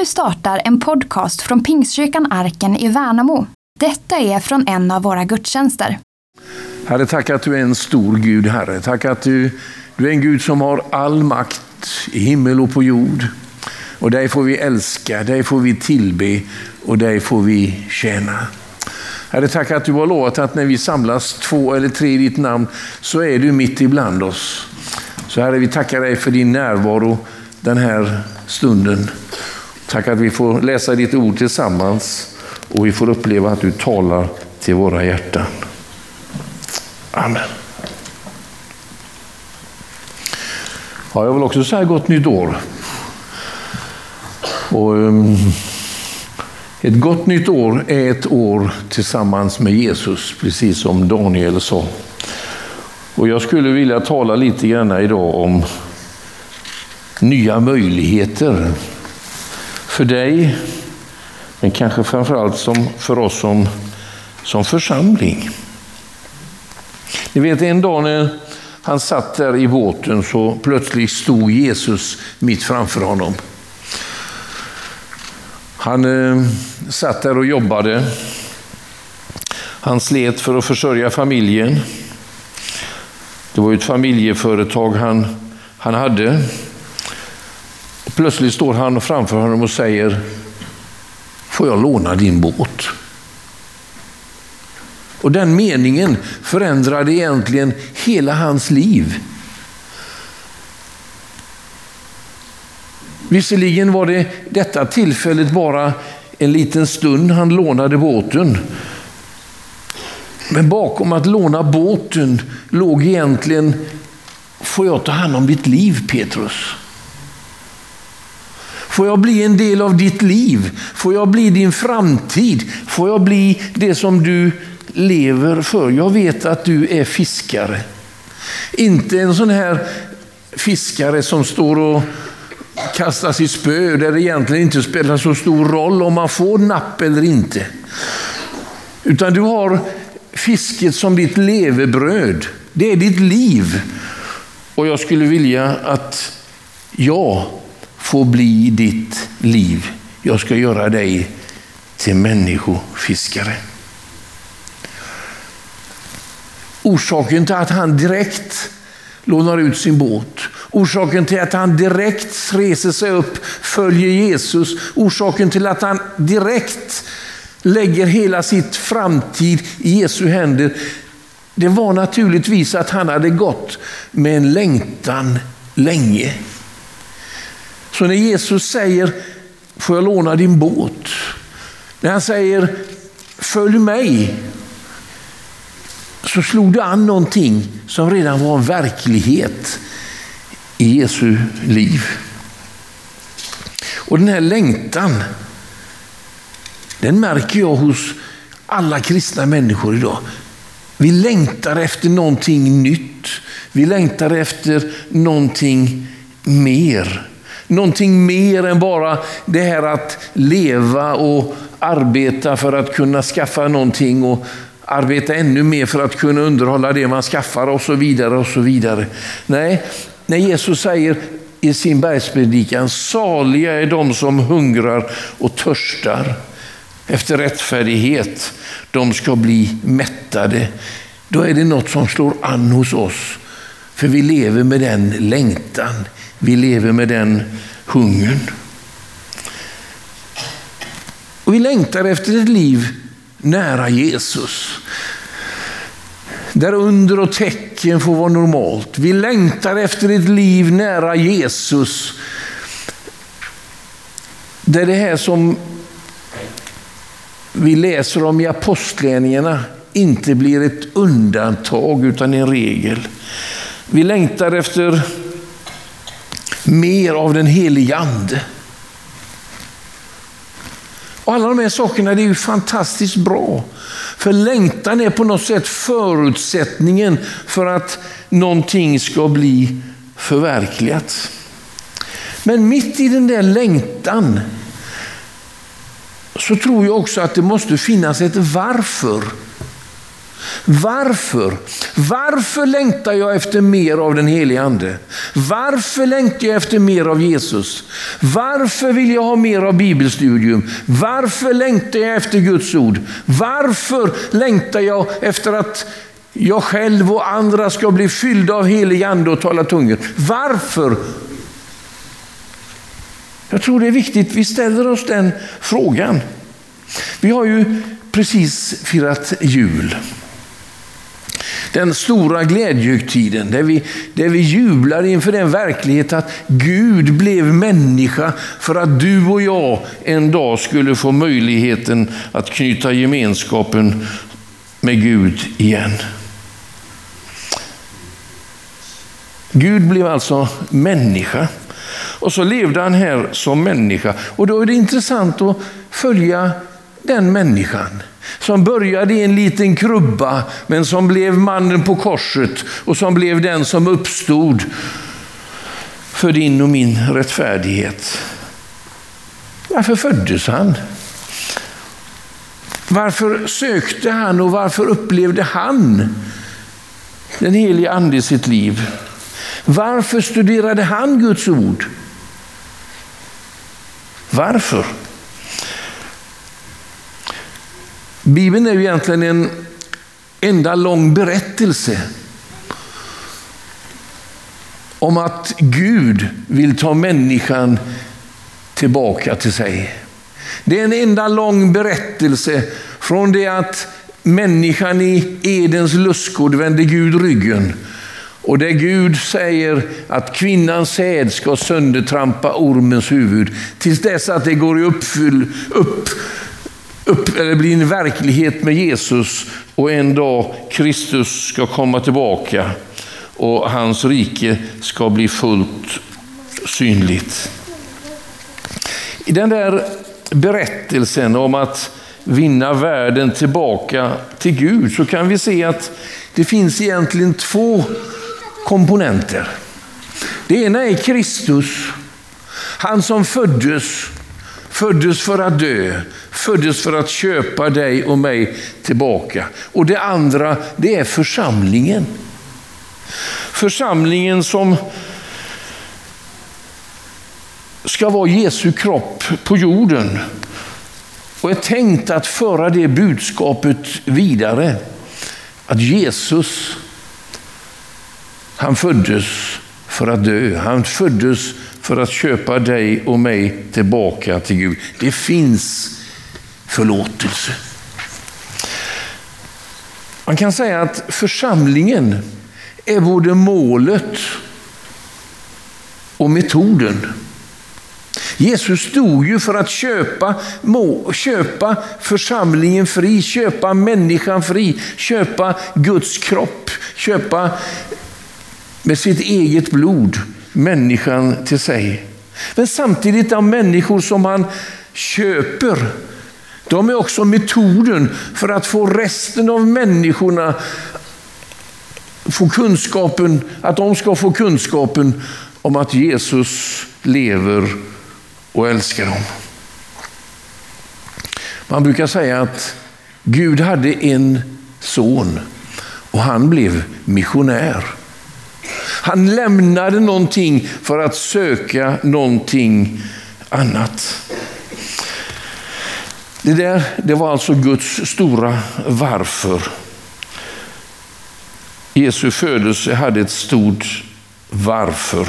Nu startar en podcast från Pingstkyrkan Arken i Värnamo. Detta är från en av våra gudstjänster. Herre, tack att du är en stor Gud, Herre. Tack att du, du är en Gud som har all makt i himmel och på jord. Och dig får vi älska, dig får vi tillbe och dig får vi tjäna. Herre, tack att du har lovat att när vi samlas två eller tre i ditt namn så är du mitt ibland oss. Så Herre, vi tackar dig för din närvaro den här stunden. Tack att vi får läsa ditt ord tillsammans och vi får uppleva att du talar till våra hjärtan. Amen. Ja, jag vill också säga gott nytt år. Och, um, ett gott nytt år är ett år tillsammans med Jesus, precis som Daniel sa. Och jag skulle vilja tala lite grann idag om nya möjligheter för dig, men kanske framförallt som, för oss som, som församling. Ni vet en dag när han satt där i båten så plötsligt stod Jesus mitt framför honom. Han eh, satt där och jobbade. Han slet för att försörja familjen. Det var ett familjeföretag han, han hade. Och plötsligt står han framför honom och säger, får jag låna din båt? Och den meningen förändrade egentligen hela hans liv. Visserligen var det detta tillfället bara en liten stund han lånade båten. Men bakom att låna båten låg egentligen, får jag ta hand om ditt liv Petrus? Får jag bli en del av ditt liv? Får jag bli din framtid? Får jag bli det som du lever för? Jag vet att du är fiskare. Inte en sån här fiskare som står och kastar sitt spö där det egentligen inte spelar så stor roll om man får napp eller inte. Utan du har fisket som ditt levebröd. Det är ditt liv. Och jag skulle vilja att jag får bli ditt liv. Jag ska göra dig till människofiskare. Orsaken till att han direkt lånar ut sin båt. Orsaken till att han direkt reser sig upp, följer Jesus. Orsaken till att han direkt lägger hela sitt framtid i Jesu händer. Det var naturligtvis att han hade gått med en längtan länge. Så när Jesus säger, får jag låna din båt? När han säger, följ mig, så slog det an någonting som redan var en verklighet i Jesu liv. Och den här längtan, den märker jag hos alla kristna människor idag. Vi längtar efter någonting nytt. Vi längtar efter någonting mer. Någonting mer än bara det här att leva och arbeta för att kunna skaffa någonting och arbeta ännu mer för att kunna underhålla det man skaffar och så vidare. och så vidare. Nej, när Jesus säger i sin bergspredikan, saliga är de som hungrar och törstar efter rättfärdighet. De ska bli mättade. Då är det något som slår an hos oss. För vi lever med den längtan. Vi lever med den hungern. Och vi längtar efter ett liv nära Jesus. Där under och tecken får vara normalt. Vi längtar efter ett liv nära Jesus. Där det här som vi läser om i apostlagärningarna inte blir ett undantag utan en regel. Vi längtar efter mer av den helige Ande. Och alla de här sakerna det är ju fantastiskt bra. För längtan är på något sätt förutsättningen för att någonting ska bli förverkligat. Men mitt i den där längtan så tror jag också att det måste finnas ett varför. Varför? Varför längtar jag efter mer av den helige Ande? Varför längtar jag efter mer av Jesus? Varför vill jag ha mer av bibelstudium? Varför längtar jag efter Guds ord? Varför längtar jag efter att jag själv och andra ska bli fyllda av helig ande och tala tungor? Varför? Jag tror det är viktigt vi ställer oss den frågan. Vi har ju precis firat jul. Den stora glädjehögtiden där vi, där vi jublar inför den verklighet att Gud blev människa för att du och jag en dag skulle få möjligheten att knyta gemenskapen med Gud igen. Gud blev alltså människa. Och så levde han här som människa. Och då är det intressant att följa den människan som började i en liten krubba men som blev mannen på korset och som blev den som uppstod för din och min rättfärdighet. Varför föddes han? Varför sökte han och varför upplevde han den helige Ande i sitt liv? Varför studerade han Guds ord? Varför? Bibeln är ju egentligen en enda lång berättelse om att Gud vill ta människan tillbaka till sig. Det är en enda lång berättelse från det att människan i Edens lustgård vände Gud ryggen och där Gud säger att kvinnans säd ska söndertrampa ormens huvud tills dess att det går i uppfyll, upp, upp, eller bli en verklighet med Jesus och en dag Kristus ska komma tillbaka och hans rike ska bli fullt synligt. I den där berättelsen om att vinna världen tillbaka till Gud så kan vi se att det finns egentligen två komponenter. Det ena är Kristus, han som föddes, föddes för att dö, föddes för att köpa dig och mig tillbaka. Och det andra, det är församlingen. Församlingen som ska vara Jesu kropp på jorden och är tänkt att föra det budskapet vidare. Att Jesus han föddes för att dö. Han föddes för att köpa dig och mig tillbaka till Gud. Det finns förlåtelse. Man kan säga att församlingen är både målet och metoden. Jesus stod ju för att köpa, må, köpa församlingen fri, köpa människan fri, köpa Guds kropp, köpa med sitt eget blod människan till sig. Men samtidigt de människor som han köper, de är också metoden för att få resten av människorna få kunskapen, att de ska få kunskapen om att Jesus lever och älskar dem. Man brukar säga att Gud hade en son och han blev missionär. Han lämnade någonting för att söka någonting annat. Det där det var alltså Guds stora varför. Jesu födelse hade ett stort varför.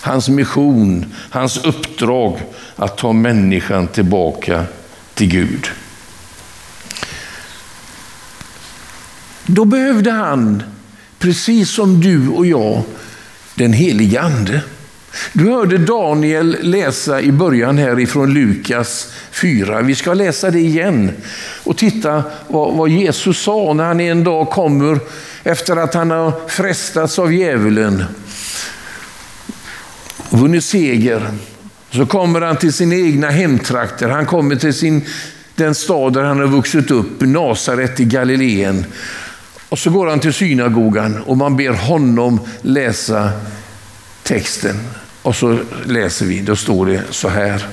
Hans mission, hans uppdrag att ta människan tillbaka till Gud. Då behövde han precis som du och jag, den helige Ande. Du hörde Daniel läsa i början här ifrån Lukas 4. Vi ska läsa det igen och titta vad, vad Jesus sa när han en dag kommer efter att han har frestats av djävulen. och Vunnit seger. Så kommer han till sina egna hemtrakter. Han kommer till sin, den stad där han har vuxit upp, Nasaret i Galileen. Och så går han till synagogan och man ber honom läsa texten. Och så läser vi, då står det så här.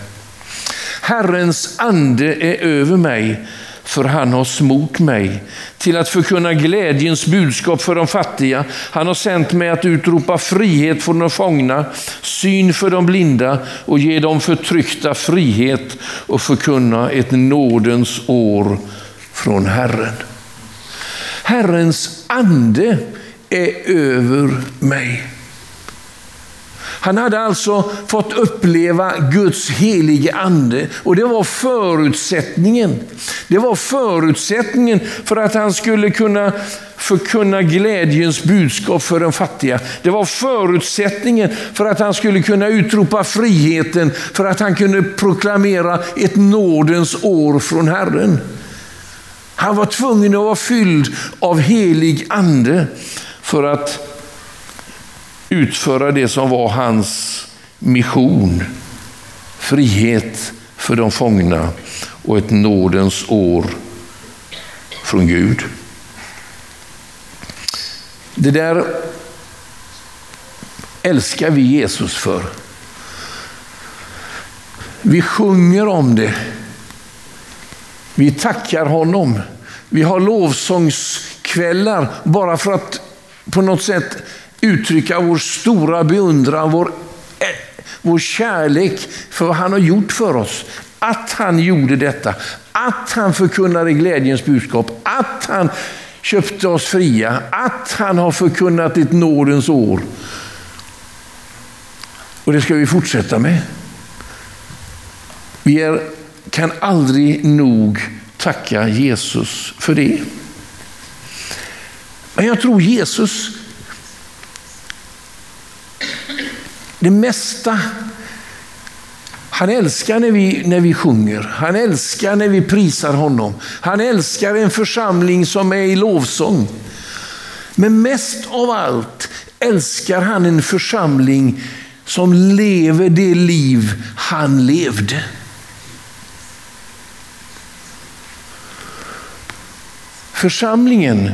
Herrens ande är över mig för han har smort mig till att förkunna glädjens budskap för de fattiga. Han har sänt mig att utropa frihet för de fångna, syn för de blinda och ge de förtryckta frihet och förkunna ett nådens år från Herren. Herrens ande är över mig. Han hade alltså fått uppleva Guds helige ande och det var förutsättningen. Det var förutsättningen för att han skulle kunna förkunna glädjens budskap för den fattiga. Det var förutsättningen för att han skulle kunna utropa friheten, för att han kunde proklamera ett nådens år från Herren. Han var tvungen att vara fylld av helig ande för att utföra det som var hans mission. Frihet för de fångna och ett nådens år från Gud. Det där älskar vi Jesus för. Vi sjunger om det. Vi tackar honom. Vi har lovsångskvällar bara för att på något sätt uttrycka vår stora beundran, vår, eh, vår kärlek för vad han har gjort för oss. Att han gjorde detta, att han förkunnade glädjens budskap, att han köpte oss fria, att han har förkunnat ett nådens år. Och det ska vi fortsätta med. Vi är, kan aldrig nog tacka Jesus för det. Men jag tror Jesus det mesta. Han älskar när vi, när vi sjunger, han älskar när vi prisar honom. Han älskar en församling som är i lovsång. Men mest av allt älskar han en församling som lever det liv han levde. Församlingen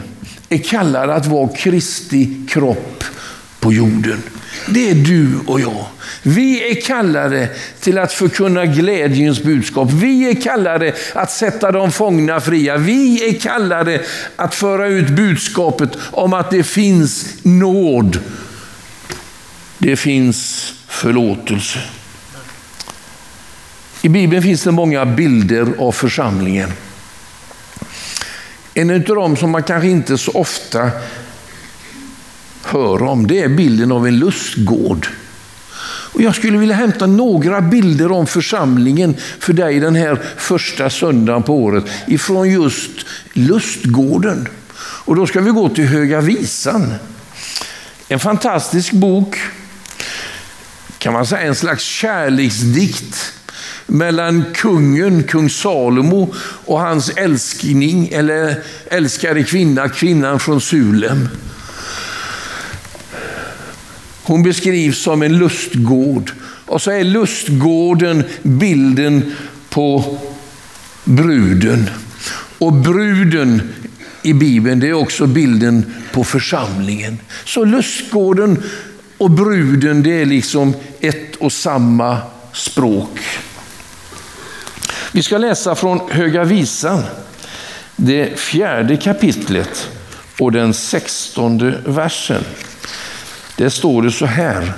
är kallad att vara Kristi kropp på jorden. Det är du och jag. Vi är kallade till att förkunna glädjens budskap. Vi är kallade att sätta de fångna fria. Vi är kallade att föra ut budskapet om att det finns nåd. Det finns förlåtelse. I Bibeln finns det många bilder av församlingen. En av dem som man kanske inte så ofta hör om, det är bilden av en lustgård. Och jag skulle vilja hämta några bilder om församlingen för dig den här första söndagen på året ifrån just lustgården. Och då ska vi gå till Höga Visan. En fantastisk bok, kan man säga en slags kärleksdikt mellan kungen, kung Salomo och hans älskning eller älskade kvinna, kvinnan från Sulem. Hon beskrivs som en lustgård. Och så är lustgården bilden på bruden. Och bruden i Bibeln det är också bilden på församlingen. Så lustgården och bruden det är liksom ett och samma språk. Vi ska läsa från Höga Visan, det fjärde kapitlet och den sextonde versen. Där står det så här.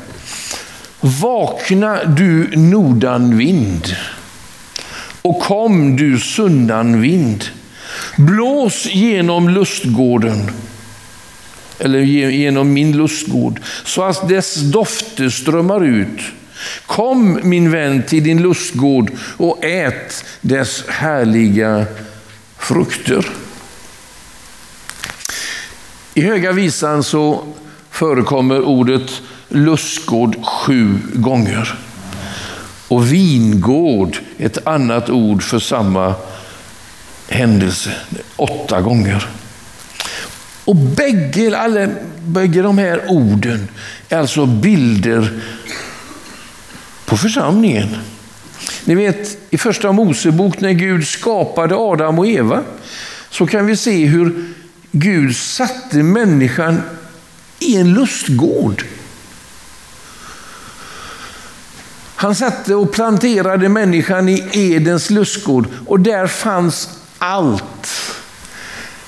Vakna du nordanvind och kom du sundanvind. Blås genom lustgården eller genom min lustgård så att dess dofter strömmar ut. Kom min vän till din lustgård och ät dess härliga frukter. I Höga visan så förekommer ordet lustgård sju gånger. Och vingård, ett annat ord för samma händelse, åtta gånger. Och bägge, alla, bägge de här orden är alltså bilder på församlingen. Ni vet i första Mosebok när Gud skapade Adam och Eva så kan vi se hur Gud satte människan i en lustgård. Han satte och planterade människan i Edens lustgård och där fanns allt.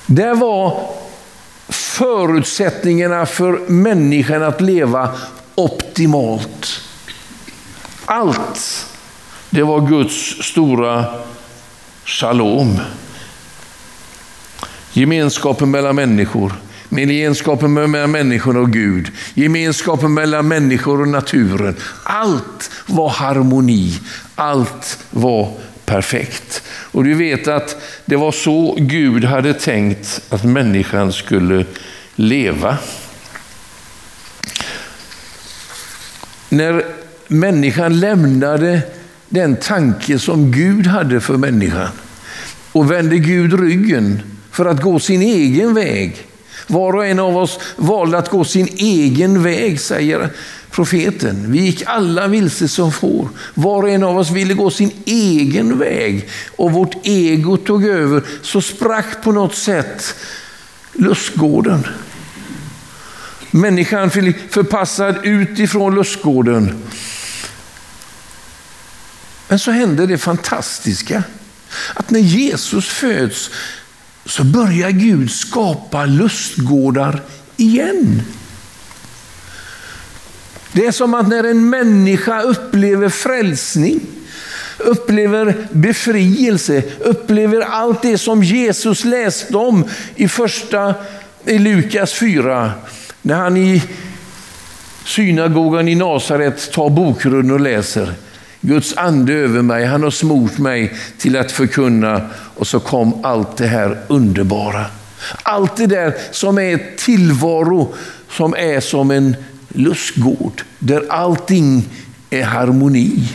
Där var förutsättningarna för människan att leva optimalt. Allt, det var Guds stora shalom. Gemenskapen mellan människor, gemenskapen mellan människor och Gud, gemenskapen mellan människor och naturen. Allt var harmoni, allt var perfekt. Och du vet att det var så Gud hade tänkt att människan skulle leva. När människan lämnade den tanke som Gud hade för människan och vände Gud ryggen för att gå sin egen väg. Var och en av oss valde att gå sin egen väg, säger profeten. Vi gick alla vilse som får. Var och en av oss ville gå sin egen väg och vårt ego tog över. Så sprack på något sätt lustgården. Människan förpassad utifrån lustgården. Men så händer det fantastiska att när Jesus föds så börjar Gud skapa lustgårdar igen. Det är som att när en människa upplever frälsning, upplever befrielse, upplever allt det som Jesus läste om i första i Lukas 4, när han i synagogan i Nasaret tar bokrullen och läser. Guds ande över mig, han har smort mig till att förkunna och så kom allt det här underbara. Allt det där som är tillvaro, som är som en lustgård där allting är harmoni.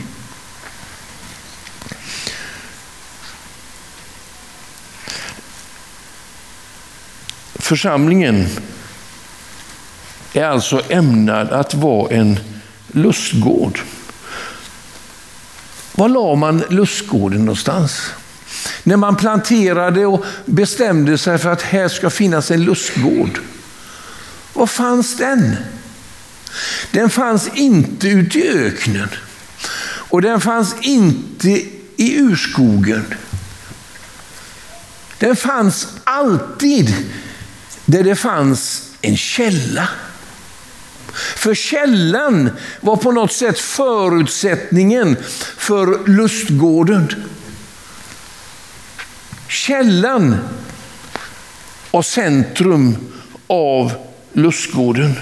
Församlingen är alltså ämnad att vara en lustgård. Var la man lustgården någonstans? När man planterade och bestämde sig för att här ska finnas en lustgård. Var fanns den? Den fanns inte ute i öknen och den fanns inte i urskogen. Den fanns alltid där det fanns en källa. För källan var på något sätt förutsättningen för lustgården. Källan och centrum av lustgården.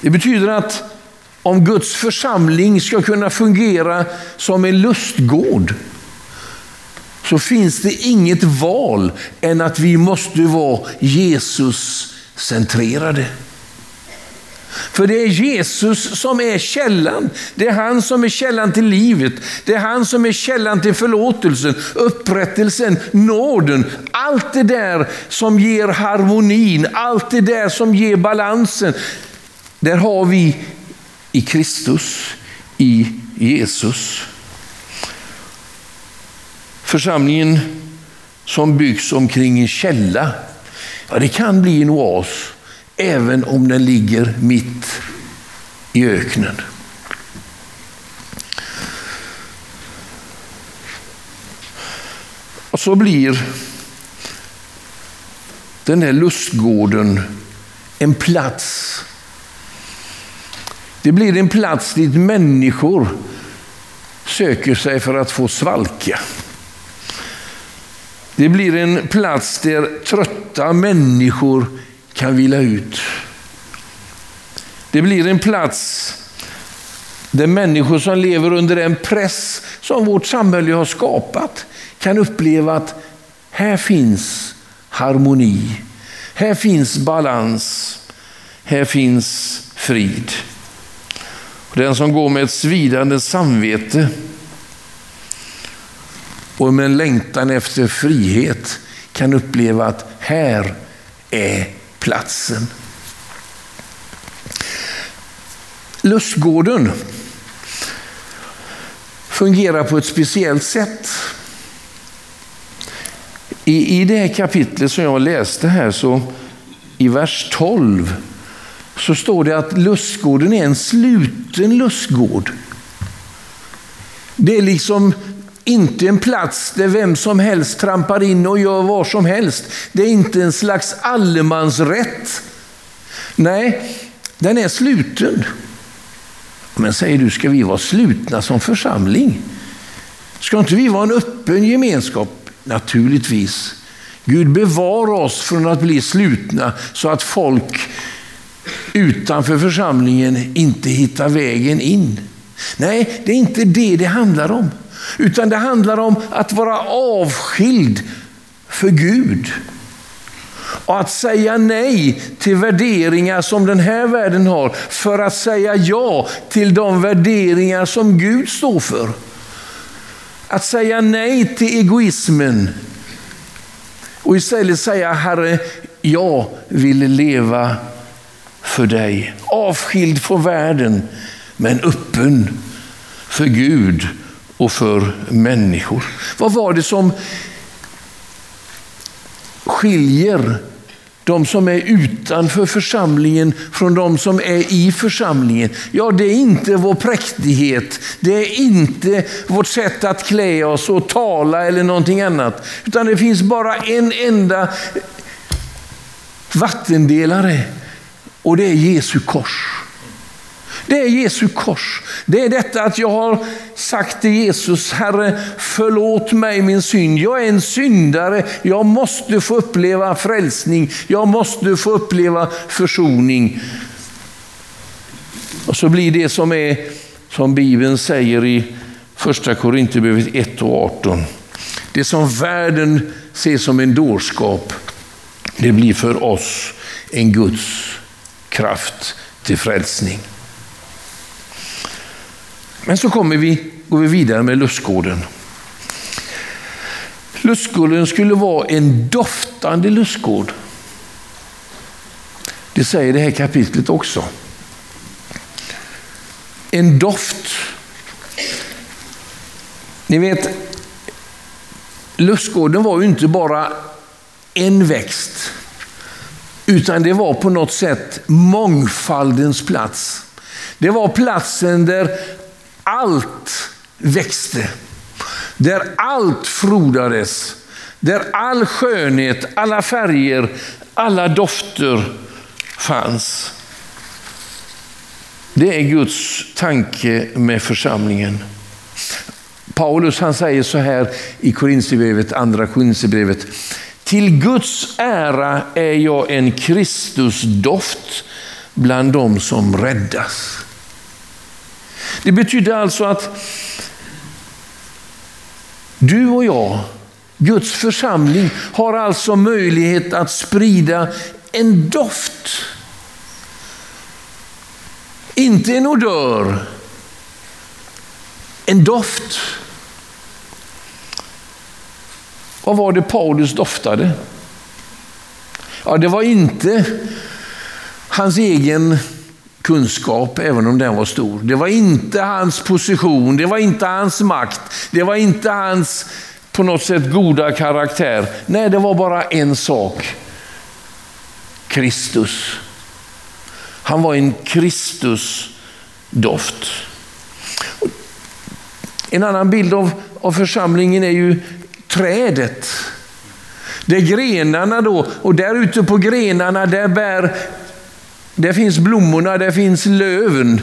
Det betyder att om Guds församling ska kunna fungera som en lustgård så finns det inget val än att vi måste vara Jesus centrerade. För det är Jesus som är källan. Det är han som är källan till livet. Det är han som är källan till förlåtelsen, upprättelsen, nåden. Allt det där som ger harmonin, allt det där som ger balansen. Där har vi i Kristus, i Jesus. Församlingen som byggs omkring en källa, ja, det kan bli en oas även om den ligger mitt i öknen. Och så blir den här lustgården en plats det blir en plats dit människor söker sig för att få svalka. Det blir en plats där trötta människor kan vila ut. Det blir en plats där människor som lever under den press som vårt samhälle har skapat kan uppleva att här finns harmoni, här finns balans, här finns frid. Den som går med ett svidande samvete och med en längtan efter frihet kan uppleva att här är platsen. Lustgården fungerar på ett speciellt sätt. I, I det här kapitlet som jag läste här, så i vers 12, så står det att lustgården är en sluten lustgård. Det är liksom inte en plats där vem som helst trampar in och gör vad som helst. Det är inte en slags allemansrätt. Nej, den är sluten. Men säger du, ska vi vara slutna som församling? Ska inte vi vara en öppen gemenskap? Naturligtvis. Gud bevara oss från att bli slutna så att folk utanför församlingen inte hittar vägen in. Nej, det är inte det det handlar om. Utan det handlar om att vara avskild för Gud. Och att säga nej till värderingar som den här världen har för att säga ja till de värderingar som Gud står för. Att säga nej till egoismen och istället säga Herre, jag vill leva för dig. Avskild från världen men öppen för Gud och för människor. Vad var det som skiljer de som är utanför församlingen från de som är i församlingen. Ja, det är inte vår präktighet, det är inte vårt sätt att klä oss och tala eller någonting annat. Utan det finns bara en enda vattendelare och det är Jesu kors. Det är Jesu kors. Det är detta att jag har sagt till Jesus, Herre förlåt mig min synd. Jag är en syndare. Jag måste få uppleva frälsning. Jag måste få uppleva försoning. Och så blir det som är, som Bibeln säger i första Korinthierbrevet 1 och 18. Det som världen ser som en dårskap, det blir för oss en Guds kraft till frälsning. Men så kommer vi, går vi vidare med lustgården. Lustgården skulle vara en doftande lustgård. Det säger det här kapitlet också. En doft. Ni vet, lustgården var ju inte bara en växt, utan det var på något sätt mångfaldens plats. Det var platsen där allt växte, där allt frodades, där all skönhet, alla färger, alla dofter fanns. Det är Guds tanke med församlingen. Paulus han säger så här i Korinthierbrevet, andra Korinthierbrevet. Till Guds ära är jag en Kristusdoft bland dem som räddas. Det betyder alltså att du och jag, Guds församling, har alltså möjlighet att sprida en doft. Inte en odör, en doft. Vad var det Paulus doftade? Ja, det var inte hans egen kunskap, även om den var stor. Det var inte hans position, det var inte hans makt, det var inte hans på något sätt goda karaktär. Nej, det var bara en sak. Kristus. Han var en Kristusdoft. En annan bild av, av församlingen är ju trädet. Det är grenarna då, och där ute på grenarna där bär där finns blommorna, där finns löven.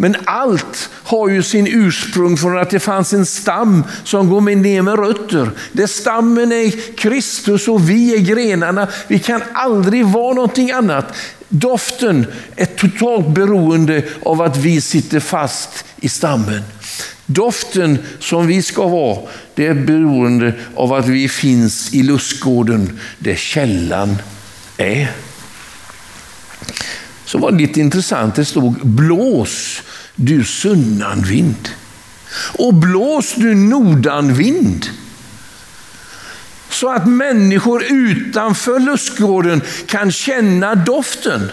Men allt har ju sin ursprung från att det fanns en stam som går ner med rötter. Där stammen är Kristus och vi är grenarna. Vi kan aldrig vara någonting annat. Doften är totalt beroende av att vi sitter fast i stammen. Doften som vi ska vara, det är beroende av att vi finns i lustgården där källan är så var det lite intressant. Det stod blås du sunnanvind och blås du nordanvind. Så att människor utanför lustgården kan känna doften.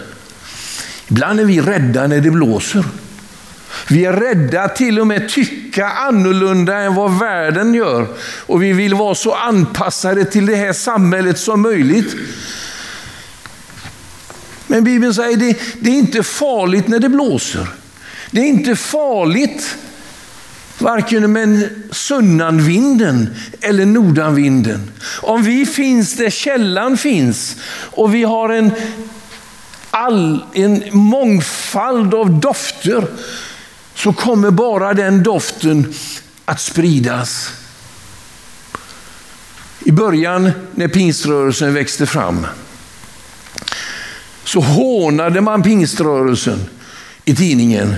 Ibland är vi rädda när det blåser. Vi är rädda till och med tycka annorlunda än vad världen gör. Och vi vill vara så anpassade till det här samhället som möjligt. Men Bibeln säger det, det är inte farligt när det blåser. Det är inte farligt varken med sunnanvinden eller nordanvinden. Om vi finns där källan finns och vi har en, all, en mångfald av dofter så kommer bara den doften att spridas. I början när pingströrelsen växte fram så hånade man pingströrelsen i tidningen.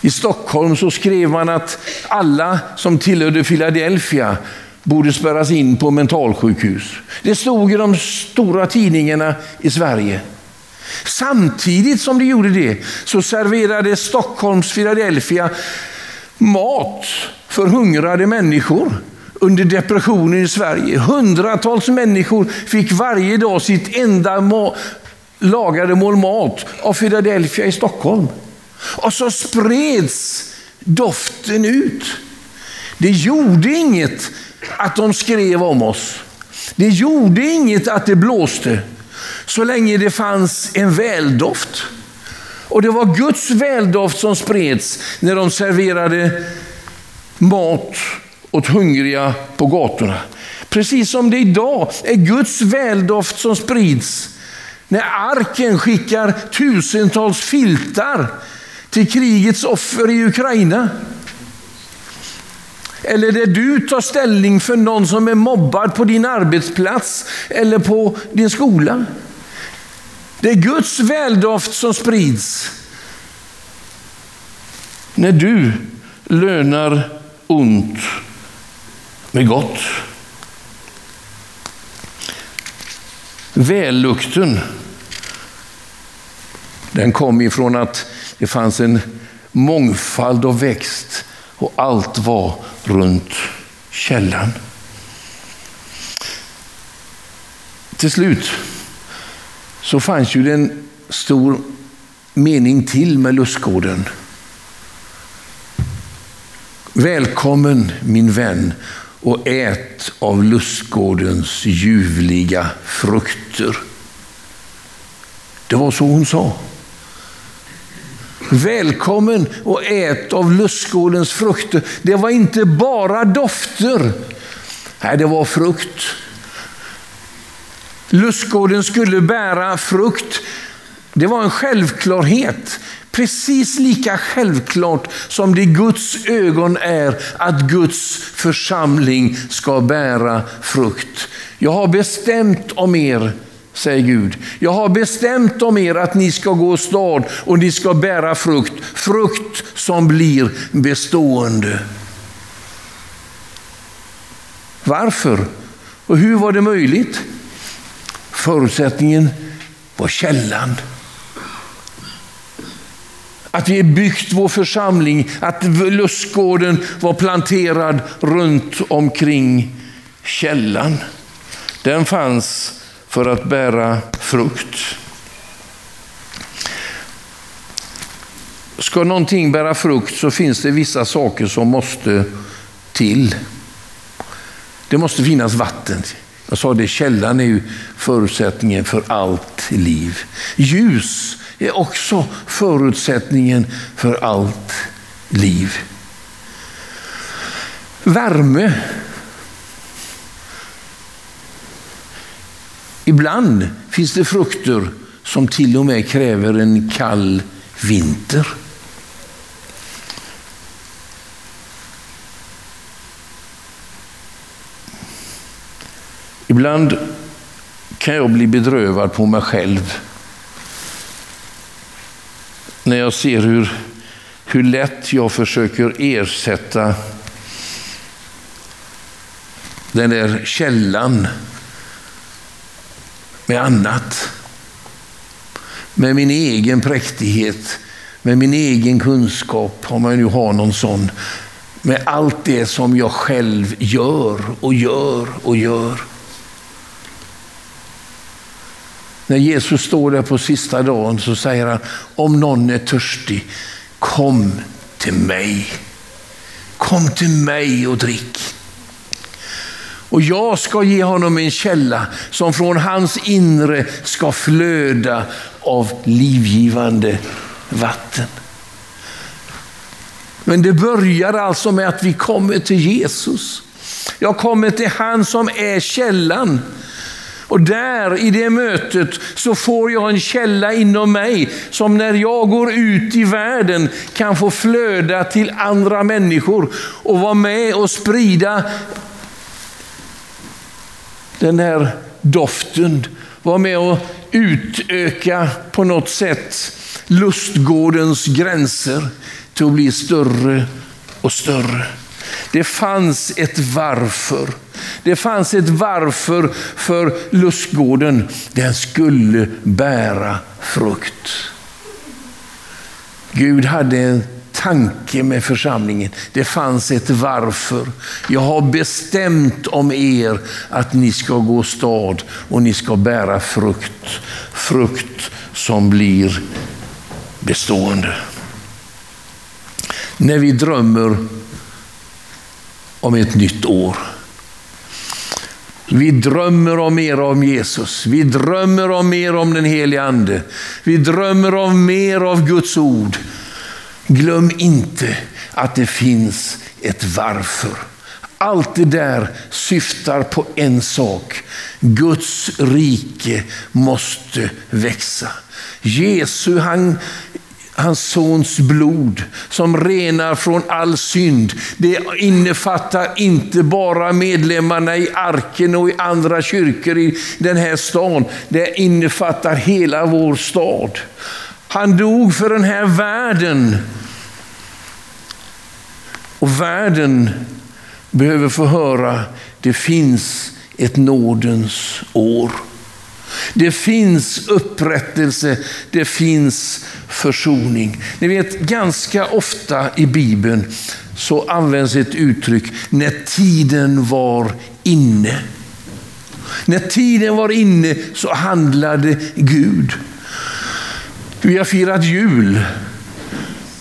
I Stockholm så skrev man att alla som tillhörde Philadelphia borde spärras in på mentalsjukhus. Det stod i de stora tidningarna i Sverige. Samtidigt som de gjorde det så serverade Stockholms Philadelphia mat för hungrade människor under depressionen i Sverige. Hundratals människor fick varje dag sitt enda lagade mål mat av Philadelphia i Stockholm. Och så spreds doften ut. Det gjorde inget att de skrev om oss. Det gjorde inget att det blåste, så länge det fanns en väldoft. Och det var Guds väldoft som spreds när de serverade mat åt hungriga på gatorna. Precis som det idag är Guds väldoft som sprids när arken skickar tusentals filtar till krigets offer i Ukraina. Eller där du tar ställning för någon som är mobbad på din arbetsplats eller på din skola. Det är Guds väldoft som sprids när du lönar ont med gott. Vällukten, den kom ifrån att det fanns en mångfald av växt och allt var runt källan. Till slut så fanns ju det en stor mening till med lustgården. Välkommen min vän och ät av lustgårdens ljuvliga frukter. Det var så hon sa. Välkommen och ät av lustgårdens frukter. Det var inte bara dofter. Nej, det var frukt. Lustgården skulle bära frukt. Det var en självklarhet. Precis lika självklart som det i Guds ögon är att Guds församling ska bära frukt. Jag har bestämt om er, säger Gud. Jag har bestämt om er att ni ska gå stad och ni ska bära frukt. Frukt som blir bestående. Varför? Och hur var det möjligt? Förutsättningen var källan. Att vi byggt vår församling, att lustgården var planterad runt omkring källan. Den fanns för att bära frukt. Ska någonting bära frukt så finns det vissa saker som måste till. Det måste finnas vatten. Jag sa det, källan är ju förutsättningen för allt liv. Ljus är också förutsättningen för allt liv. Värme. Ibland finns det frukter som till och med kräver en kall vinter. Ibland kan jag bli bedrövad på mig själv när jag ser hur, hur lätt jag försöker ersätta den där källan med annat. Med min egen präktighet, med min egen kunskap, om jag nu har någon sån. Med allt det som jag själv gör och gör och gör. När Jesus står där på sista dagen så säger han, om någon är törstig, kom till mig. Kom till mig och drick. Och jag ska ge honom en källa som från hans inre ska flöda av livgivande vatten. Men det börjar alltså med att vi kommer till Jesus. Jag kommer till han som är källan. Och där i det mötet så får jag en källa inom mig som när jag går ut i världen kan få flöda till andra människor och vara med och sprida den här doften. var med och utöka på något sätt lustgårdens gränser till att bli större och större. Det fanns ett varför. Det fanns ett varför för lustgården. Den skulle bära frukt. Gud hade en tanke med församlingen. Det fanns ett varför. Jag har bestämt om er att ni ska gå stad och ni ska bära frukt. Frukt som blir bestående. När vi drömmer om ett nytt år. Vi drömmer om mer om Jesus. Vi drömmer om mer om den helige Ande. Vi drömmer om mer av Guds ord. Glöm inte att det finns ett varför. Allt det där syftar på en sak. Guds rike måste växa. Jesu, han hans sons blod som renar från all synd. Det innefattar inte bara medlemmarna i arken och i andra kyrkor i den här stan. Det innefattar hela vår stad. Han dog för den här världen. Och världen behöver få höra, det finns ett nådens år. Det finns upprättelse, det finns försoning. Ni vet, ganska ofta i Bibeln så används ett uttryck när tiden var inne. När tiden var inne så handlade Gud. Vi har firat jul.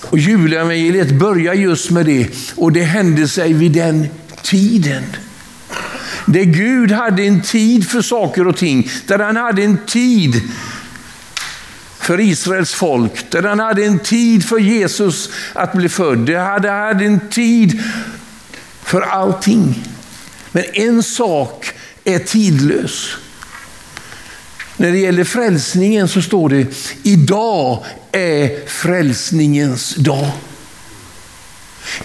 Och julevangeliet börjar just med det. Och det hände sig vid den tiden. Där Gud hade en tid för saker och ting. Där han hade en tid för Israels folk. Där han hade en tid för Jesus att bli född. Där han hade en tid för allting. Men en sak är tidlös. När det gäller frälsningen så står det, idag är frälsningens dag.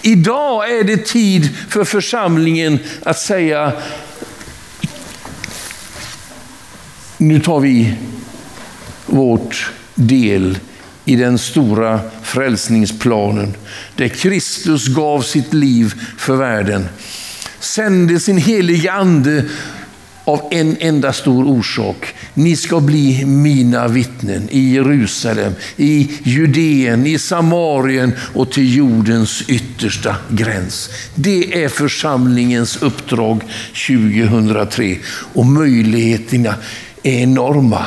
Idag är det tid för församlingen att säga, nu tar vi vårt del i den stora frälsningsplanen där Kristus gav sitt liv för världen. Sände sin heliga ande av en enda stor orsak. Ni ska bli mina vittnen i Jerusalem, i Judeen, i Samarien och till jordens yttersta gräns. Det är församlingens uppdrag 2003 och möjligheterna är enorma.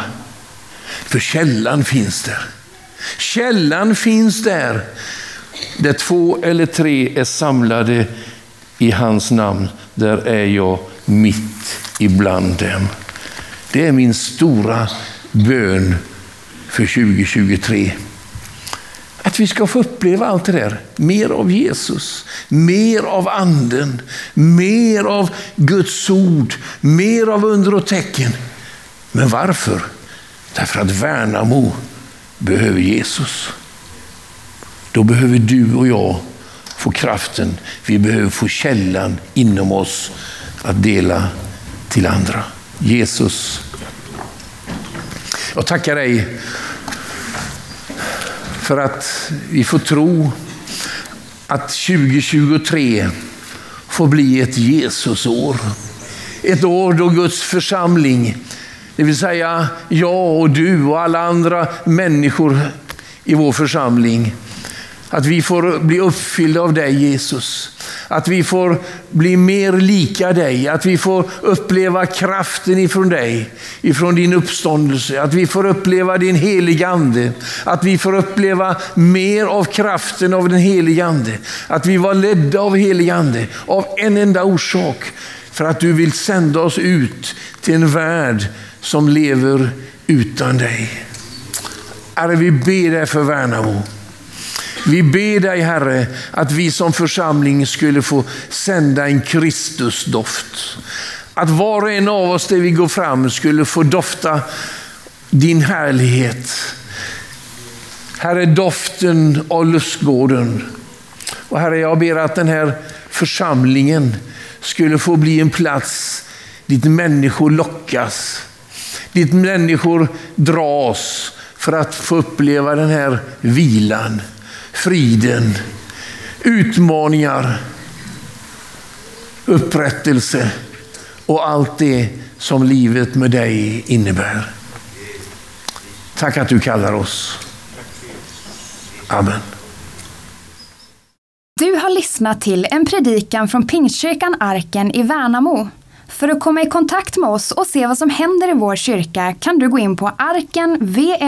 För källan finns där. Källan finns där. Där två eller tre är samlade i hans namn, där är jag mitt ibland dem. Det är min stora bön för 2023. Att vi ska få uppleva allt det där. Mer av Jesus, mer av anden, mer av Guds ord, mer av under och tecken. Men varför? Därför att Värnamo behöver Jesus. Då behöver du och jag få kraften. Vi behöver få källan inom oss att dela till andra. Jesus, jag tackar dig för att vi får tro att 2023 får bli ett Jesusår. Ett år då Guds församling det vill säga jag och du och alla andra människor i vår församling. Att vi får bli uppfyllda av dig Jesus. Att vi får bli mer lika dig, att vi får uppleva kraften ifrån dig, ifrån din uppståndelse. Att vi får uppleva din heliga Ande. Att vi får uppleva mer av kraften av den heliga Ande. Att vi var ledda av helig Ande av en enda orsak. För att du vill sända oss ut till en värld som lever utan dig. Herre, vi ber dig för Värnamo. Vi ber dig Herre att vi som församling skulle få sända en Kristusdoft. Att var och en av oss där vi går fram skulle få dofta din härlighet. Herre, doften av lustgården. Och Herre, jag ber att den här församlingen skulle få bli en plats dit människor lockas. Dit människor dras för att få uppleva den här vilan, friden, utmaningar, upprättelse och allt det som livet med dig innebär. Tack att du kallar oss. Amen. Du har lyssnat till en predikan från Pingstkyrkan Arken i Värnamo. För att komma i kontakt med oss och se vad som händer i vår kyrka kan du gå in på arkenvmo.se.